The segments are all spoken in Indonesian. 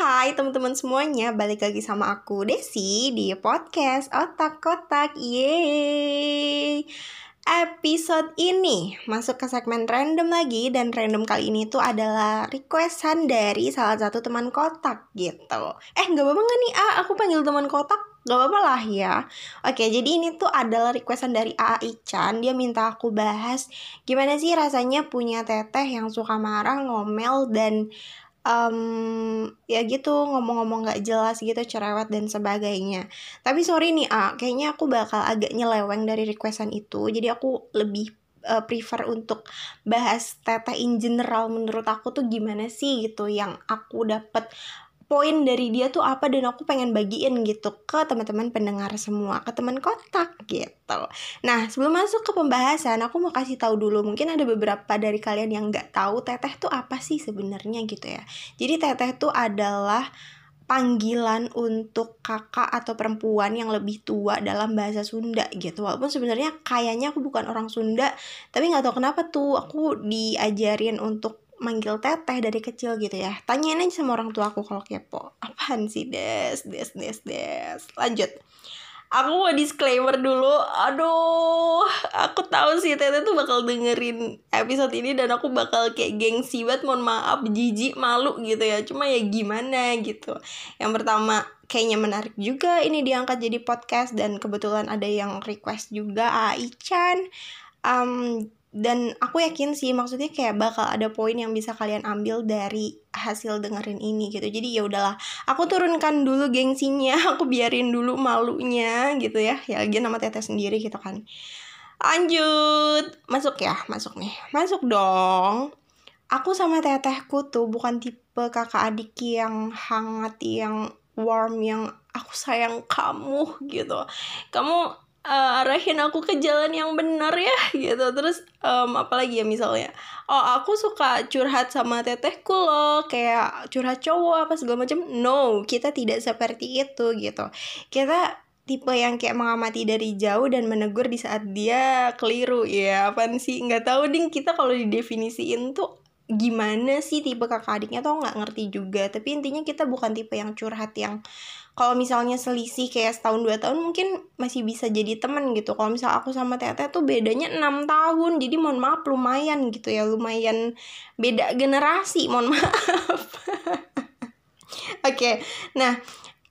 hai teman-teman semuanya Balik lagi sama aku Desi di podcast Otak Kotak. Yeay. Episode ini masuk ke segmen random lagi Dan random kali ini tuh adalah requestan dari salah satu teman kotak gitu. Eh gak apa-apa gak nih ah aku panggil teman kotak. Gak apa-apa lah ya. Oke jadi ini tuh adalah requestan dari A Ican. Dia minta aku bahas Gimana sih rasanya punya teteh yang suka marah, ngomel, dan um, ya gitu ngomong-ngomong gak jelas gitu cerewet dan sebagainya. Tapi sorry nih ah kayaknya aku bakal agak nyeleweng dari requestan itu. Jadi aku lebih uh, prefer untuk bahas teteh in general menurut aku tuh gimana sih gitu yang aku dapat poin dari dia tuh apa dan aku pengen bagiin gitu ke teman-teman pendengar semua ke teman kotak gitu. Nah sebelum masuk ke pembahasan aku mau kasih tahu dulu mungkin ada beberapa dari kalian yang nggak tahu teteh tuh apa sih sebenarnya gitu ya. Jadi teteh tuh adalah panggilan untuk kakak atau perempuan yang lebih tua dalam bahasa Sunda gitu. Walaupun sebenarnya kayaknya aku bukan orang Sunda tapi nggak tahu kenapa tuh aku diajarin untuk manggil teteh dari kecil gitu ya. Tanyain aja sama orang tua aku kalau kepo. Apaan sih des? Des des des. Lanjut. Aku mau disclaimer dulu. Aduh aku tahu sih teteh tuh bakal dengerin episode ini dan aku bakal kayak gengsi banget. Mohon maaf jijik malu gitu ya. Cuma ya gimana gitu. Yang pertama kayaknya menarik juga ini diangkat jadi podcast dan kebetulan ada yang request juga Aichan um, dan aku yakin sih maksudnya kayak bakal ada poin yang bisa kalian ambil dari hasil dengerin ini gitu. Jadi ya udahlah aku turunkan dulu gengsinya aku biarin dulu malunya gitu ya. Ya lagi nama teteh sendiri gitu kan. Lanjut masuk ya masuk nih. Masuk dong. Aku sama tetehku tuh bukan tipe kakak adik yang hangat yang warm yang aku sayang kamu gitu. Kamu uh, arahin aku ke jalan yang benar ya gitu. Terus um, apalagi ya misalnya oh aku suka curhat sama tetehku loh kayak curhat cowok apa segala macam. No kita tidak seperti itu gitu. Kita tipe yang kayak mengamati dari jauh dan menegur di saat dia keliru. Ya apa sih? Nggak tahu ding. Kita kalau didefinisiin tuh gimana sih tipe kakak adiknya? Tuh nggak ngerti juga. Tapi intinya kita bukan tipe yang curhat yang kalau misalnya selisih kayak setahun dua tahun mungkin masih bisa jadi temen gitu. Kalau misal aku sama teteh tuh bedanya enam tahun. Jadi mohon maaf lumayan gitu ya. Lumayan beda generasi mohon maaf. Oke okay. nah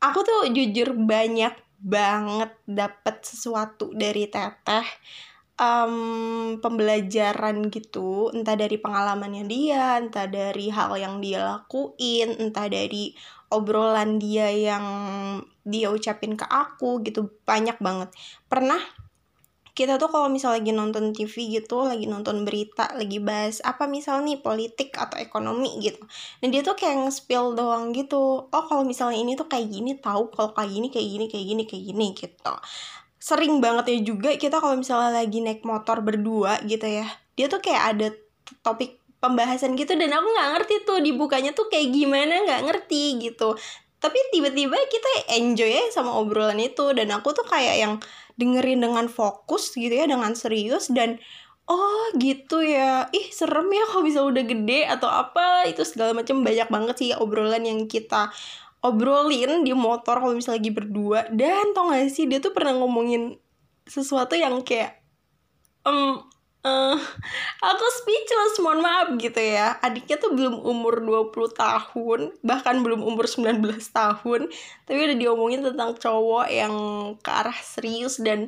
aku tuh jujur banyak banget dapet sesuatu dari teteh um, pembelajaran gitu. Entah dari pengalamannya dia entah dari hal yang dia lakuin entah dari obrolan dia yang dia ucapin ke aku gitu banyak banget pernah kita tuh kalau misalnya lagi nonton TV gitu, lagi nonton berita, lagi bahas apa misal nih politik atau ekonomi gitu. Dan dia tuh kayak nge-spill doang gitu. Oh, kalau misalnya ini tuh kayak gini tahu, kalau kayak gini kayak gini kayak gini kayak gini gitu. Sering banget ya juga kita kalau misalnya lagi naik motor berdua gitu ya. Dia tuh kayak ada topik pembahasan gitu dan aku nggak ngerti tuh dibukanya tuh kayak gimana nggak ngerti gitu. Tapi tiba-tiba kita enjoy ya sama obrolan itu dan aku tuh kayak yang dengerin dengan fokus gitu ya dengan serius dan oh gitu ya. Ih serem ya kalau bisa udah gede atau apa? Itu segala macam banyak banget sih obrolan yang kita obrolin di motor kalau misalnya lagi berdua. Dan tau gak sih dia tuh pernah ngomongin sesuatu yang kayak um, aku speechless mohon maaf gitu ya. Adiknya tuh belum umur 20 tahun bahkan belum umur 19 tahun. Tapi udah diomongin tentang cowok yang ke arah serius dan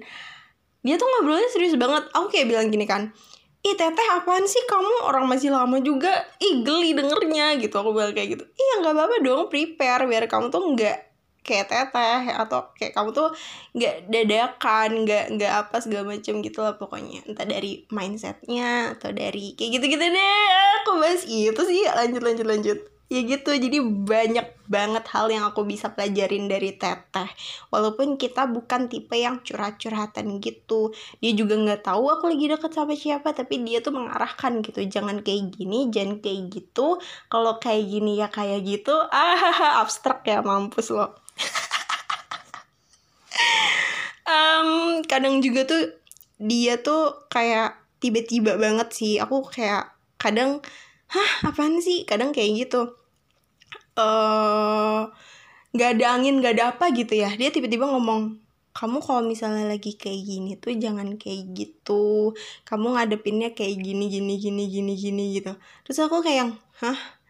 dia tuh ngobrolnya serius banget. Aku kayak bilang gini kan Ih teteh apaan sih? Kamu orang masih lama juga. Ih geli dengernya gitu. Aku bilang kayak gitu. Iya gak apa-apa dong prepare. Biar kamu tuh nggak kayak teteh atau kayak kamu tuh nggak dadakan nggak nggak apa segala macam gitu lah pokoknya. Entah dari mindsetnya atau dari kayak gitu gitu deh aku bahas itu sih. Lanjut lanjut lanjut. Ya gitu. Jadi banyak banget hal yang aku bisa pelajarin dari teteh. Walaupun kita bukan tipe yang curhat-curhatan gitu. Dia juga nggak tahu aku lagi deket sama siapa tapi dia tuh mengarahkan gitu. Jangan kayak gini jangan kayak gitu. Kalau kayak gini ya kayak gitu ah abstrak ya mampus loh um, kadang juga tuh dia tuh kayak tiba-tiba banget sih. Aku kayak kadang hah apaan sih? Kadang kayak gitu. Eh nggak ada angin nggak ada apa gitu ya. Dia tiba-tiba ngomong kamu kalau misalnya lagi kayak gini tuh jangan kayak gitu. Kamu ngadepinnya kayak gini gini gini gini gini gitu. Terus aku kayak hah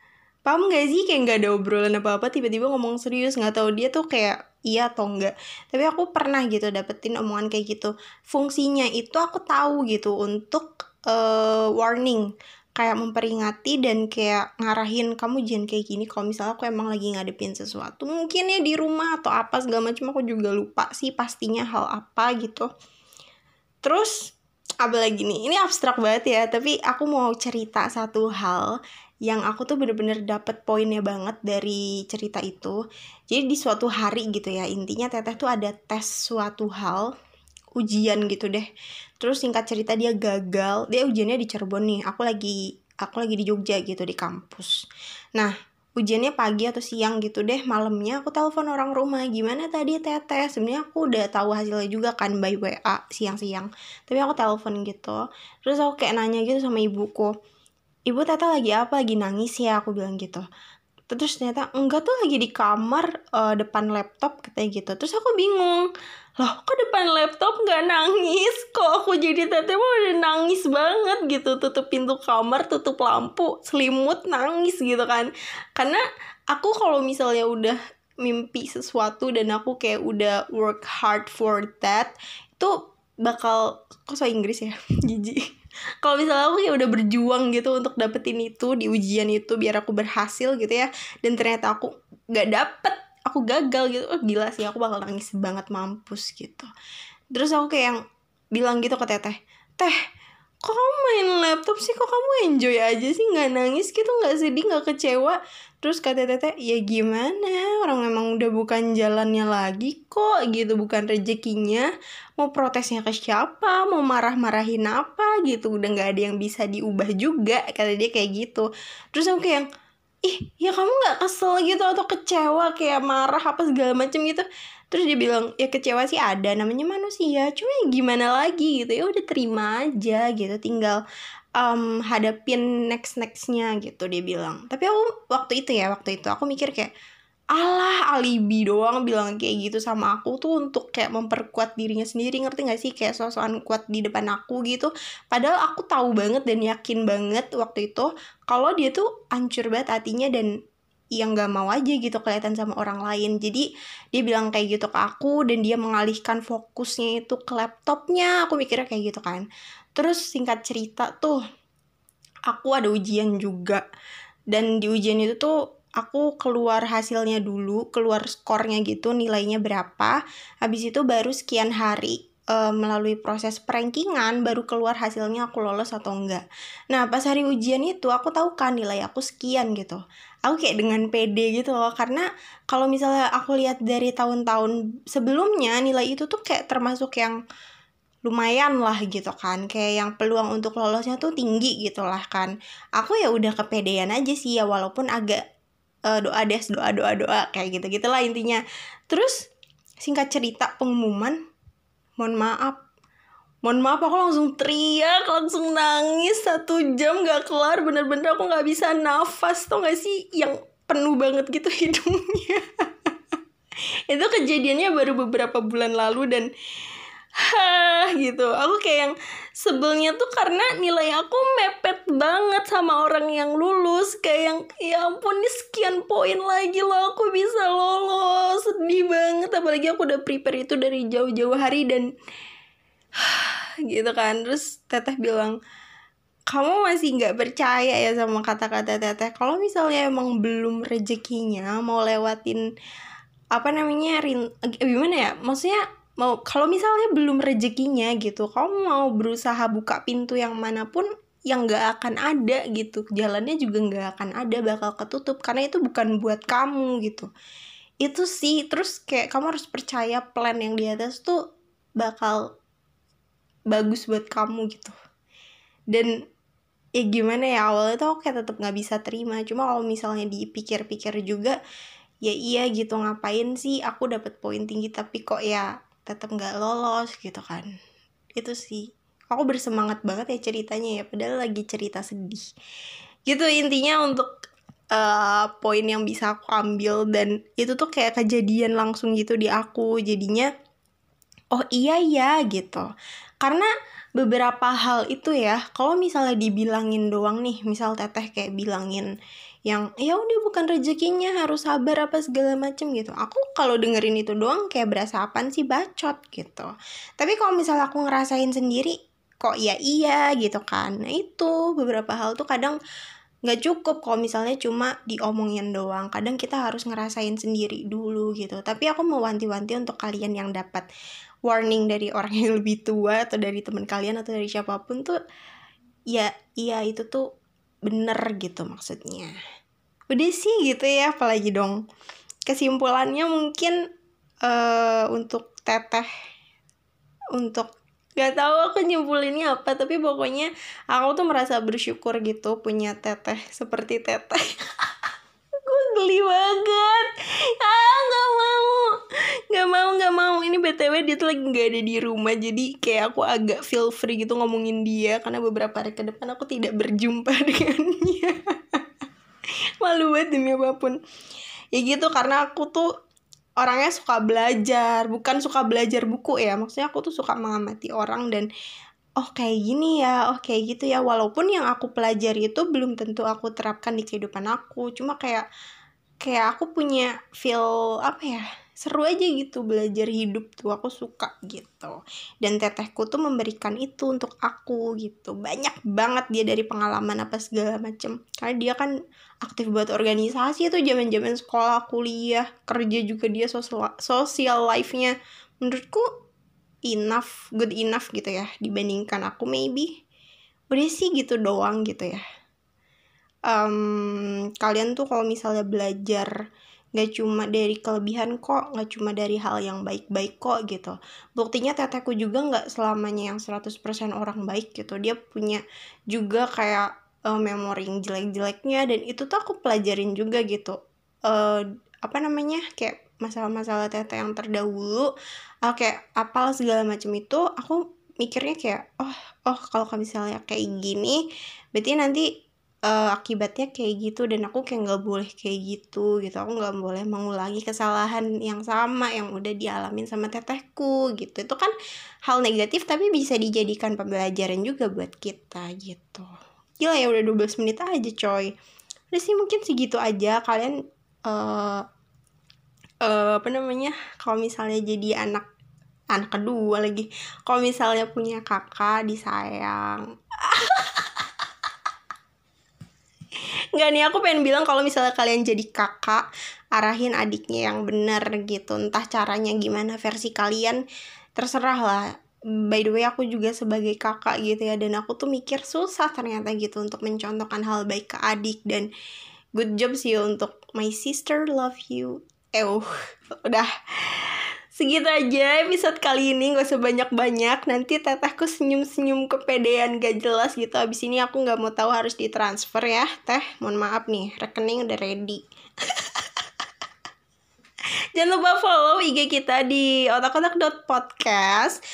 paham gak sih? Kayak nggak ada obrolan apa apa tiba-tiba ngomong serius nggak tahu dia tuh kayak iya atau enggak tapi aku pernah gitu dapetin omongan kayak gitu. Fungsinya itu aku tahu gitu untuk uh, warning. Kayak memperingati dan kayak ngarahin kamu jangan kayak gini kalau misalnya aku emang lagi ngadepin sesuatu. Mungkin ya di rumah atau apa segala macam aku juga lupa sih pastinya hal apa gitu. Terus apa lagi nih ini abstrak banget ya tapi aku mau cerita satu hal yang aku tuh bener-bener dapet poinnya banget dari cerita itu. Jadi di suatu hari gitu ya intinya teteh tuh ada tes suatu hal ujian gitu deh. Terus singkat cerita dia gagal. Dia ujiannya di Cirebon nih aku lagi aku lagi di Jogja gitu di kampus. Nah ujiannya pagi atau siang gitu deh malamnya aku telepon orang rumah gimana tadi teteh sebenarnya aku udah tahu hasilnya juga kan by WA siang-siang tapi aku telepon gitu. Terus aku kayak nanya gitu sama ibuku ibu teteh lagi apa? Lagi nangis ya? Aku bilang gitu. Terus ternyata enggak tuh lagi di kamar uh, depan laptop katanya gitu. Terus aku bingung loh kok depan laptop nggak nangis? Kok aku jadi teteh mau udah nangis banget gitu. Tutup pintu kamar tutup lampu selimut nangis gitu kan. Karena aku kalau misalnya udah mimpi sesuatu dan aku kayak udah work hard for that itu bakal kok so Inggris ya? Jijik. Kalau misalnya aku kayak udah berjuang gitu untuk dapetin itu di ujian itu biar aku berhasil gitu ya dan ternyata aku nggak dapet aku gagal gitu. Oh gila sih aku bakal nangis banget mampus gitu. Terus aku kayak yang bilang gitu ke teteh teh kok kamu main laptop sih? Kok kamu enjoy aja sih? Nggak nangis gitu nggak sedih nggak kecewa? Terus kata teteh ya gimana? Orang memang udah bukan jalannya lagi kok gitu. Bukan rezekinya. Mau protesnya ke siapa? Mau marah-marahin apa? Gitu. Udah nggak ada yang bisa diubah juga kata dia kayak gitu. Terus aku kayak ih ya kamu nggak kesel gitu atau kecewa kayak marah apa segala macem gitu. Terus dia bilang ya kecewa sih ada namanya manusia. Cuma ya gimana lagi gitu ya udah terima aja gitu tinggal um, hadapin next nextnya gitu dia bilang. Tapi aku waktu itu ya waktu itu aku mikir kayak alah alibi doang bilang kayak gitu sama aku tuh untuk kayak memperkuat dirinya sendiri ngerti gak sih? Kayak sosokan kuat di depan aku gitu. Padahal aku tahu banget dan yakin banget waktu itu kalau dia tuh hancur banget hatinya dan yang gak mau aja gitu kelihatan sama orang lain. Jadi dia bilang kayak gitu ke aku dan dia mengalihkan fokusnya itu ke laptopnya. Aku mikirnya kayak gitu kan. Terus singkat cerita tuh aku ada ujian juga. Dan di ujian itu tuh aku keluar hasilnya dulu, keluar skornya gitu, nilainya berapa. Habis itu baru sekian hari e, melalui proses perankingan baru keluar hasilnya aku lolos atau enggak. Nah, pas hari ujian itu aku tahu kan nilai aku sekian gitu. Aku kayak dengan pede gitu loh karena kalau misalnya aku lihat dari tahun-tahun sebelumnya nilai itu tuh kayak termasuk yang lumayan lah gitu kan kayak yang peluang untuk lolosnya tuh tinggi gitu lah kan aku ya udah kepedean aja sih ya walaupun agak uh, doa des doa doa doa kayak gitu gitulah intinya. Terus singkat cerita pengumuman mohon maaf. Mohon maaf aku langsung teriak langsung nangis satu jam gak kelar bener-bener aku nggak bisa nafas tau gak sih? Yang penuh banget gitu hidungnya. Itu kejadiannya baru beberapa bulan lalu dan hah gitu. Aku kayak yang sebelnya tuh karena nilai aku mepet banget sama orang yang lulus. Kayak yang ya ampun ini sekian poin lagi loh aku bisa lolos. Sedih banget apalagi aku udah prepare itu dari jauh-jauh hari dan gitu kan. Terus teteh bilang kamu masih nggak percaya ya sama kata-kata teteh? Kalau misalnya emang belum rezekinya mau lewatin apa namanya rin gimana ya? Maksudnya mau kalau misalnya belum rezekinya gitu kamu mau berusaha buka pintu yang mana pun yang gak akan ada gitu. Jalannya juga gak akan ada bakal ketutup karena itu bukan buat kamu gitu. Itu sih terus kayak kamu harus percaya plan yang di atas tuh bakal bagus buat kamu gitu. Dan ya gimana ya awalnya tuh aku kayak tetap nggak bisa terima. Cuma kalau misalnya dipikir-pikir juga ya iya gitu ngapain sih? Aku dapat poin tinggi tapi kok ya tetap nggak lolos gitu kan. Itu sih. Aku bersemangat banget ya ceritanya ya padahal lagi cerita sedih. Gitu intinya untuk uh, poin yang bisa aku ambil dan itu tuh kayak kejadian langsung gitu di aku. Jadinya oh iya ya gitu. Karena beberapa hal itu ya kalau misalnya dibilangin doang nih misal teteh kayak bilangin yang ya udah bukan rezekinya harus sabar apa segala macem gitu. Aku kalau dengerin itu doang kayak berasa apaan sih? Bacot gitu. Tapi kalau misalnya aku ngerasain sendiri kok ya iya gitu kan. Nah itu beberapa hal tuh kadang nggak cukup kalau misalnya cuma diomongin doang. Kadang kita harus ngerasain sendiri dulu gitu. Tapi aku mau wanti-wanti untuk kalian yang dapat warning dari orang yang lebih tua atau dari teman kalian atau dari siapa pun tuh ya iya itu tuh bener gitu maksudnya. Udah sih gitu ya apalagi dong. Kesimpulannya mungkin uh, untuk teteh untuk Gak tahu aku nyimpulinnya apa tapi pokoknya aku tuh merasa bersyukur gitu punya teteh seperti teteh. Gue geli banget. Ah nggak mau nggak mau. Ini btw dia tuh lagi nggak ada di rumah jadi kayak aku agak feel free gitu ngomongin dia karena beberapa hari ke depan aku tidak berjumpa dengannya. Malu banget demi apa pun. Ya gitu karena aku tuh orangnya suka belajar bukan suka belajar buku ya. Maksudnya aku tuh suka mengamati orang dan oh kayak gini ya oh kayak gitu ya. Walaupun yang aku pelajari itu belum tentu aku terapkan di kehidupan aku. Cuma kayak kayak aku punya feel apa ya seru aja gitu belajar hidup tuh aku suka gitu. Dan tetehku tuh memberikan itu untuk aku gitu. Banyak banget dia dari pengalaman apa segala macem. Karena dia kan aktif buat organisasi tuh zaman zaman sekolah kuliah kerja juga dia sosial social life-nya. Menurutku enough good enough gitu ya dibandingkan aku maybe. Udah sih gitu doang gitu ya. Um, kalian tuh kalau misalnya belajar Gak cuma dari kelebihan kok, gak cuma dari hal yang baik-baik kok gitu. Buktinya tetehku juga gak selamanya yang 100% orang baik gitu. Dia punya juga kayak uh, memori yang jelek-jeleknya dan itu tuh aku pelajarin juga gitu. Uh, apa namanya kayak masalah-masalah teteh yang terdahulu uh, kayak apal segala macam itu aku mikirnya kayak oh oh kalau misalnya kayak gini berarti nanti uh, akibatnya kayak gitu dan aku kayak nggak boleh kayak gitu gitu. Aku nggak boleh mengulangi kesalahan yang sama yang udah dialamin sama tetehku gitu. Itu kan hal negatif tapi bisa dijadikan pembelajaran juga buat kita gitu. Gila ya udah 12 menit aja coy. Udah sih mungkin segitu aja. Kalian uh, uh, apa namanya kalau misalnya jadi anak anak kedua lagi kalau misalnya punya kakak disayang Nggak nih aku pengen bilang kalau misalnya kalian jadi kakak arahin adiknya yang bener gitu. Entah caranya gimana versi kalian terserah lah. By the way aku juga sebagai kakak gitu ya dan aku tuh mikir susah ternyata gitu untuk mencontohkan hal baik ke adik. Dan good job sih untuk my sister love you. Eh udah segitu aja episode kali ini gak usah banyak-banyak. Nanti tetehku senyum-senyum kepedean gak jelas gitu. Abis ini aku gak mau tahu harus ditransfer ya. Teh mohon maaf nih rekening udah ready. Jangan lupa follow IG kita di otak-otak.podcast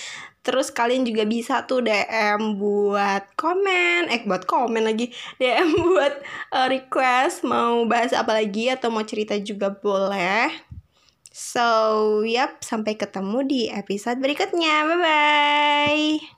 Terus kalian juga bisa tuh DM buat komen, eh buat komen lagi, DM buat uh, request mau bahas apa lagi atau mau cerita juga boleh. So, yap, sampai ketemu di episode berikutnya. Bye-bye.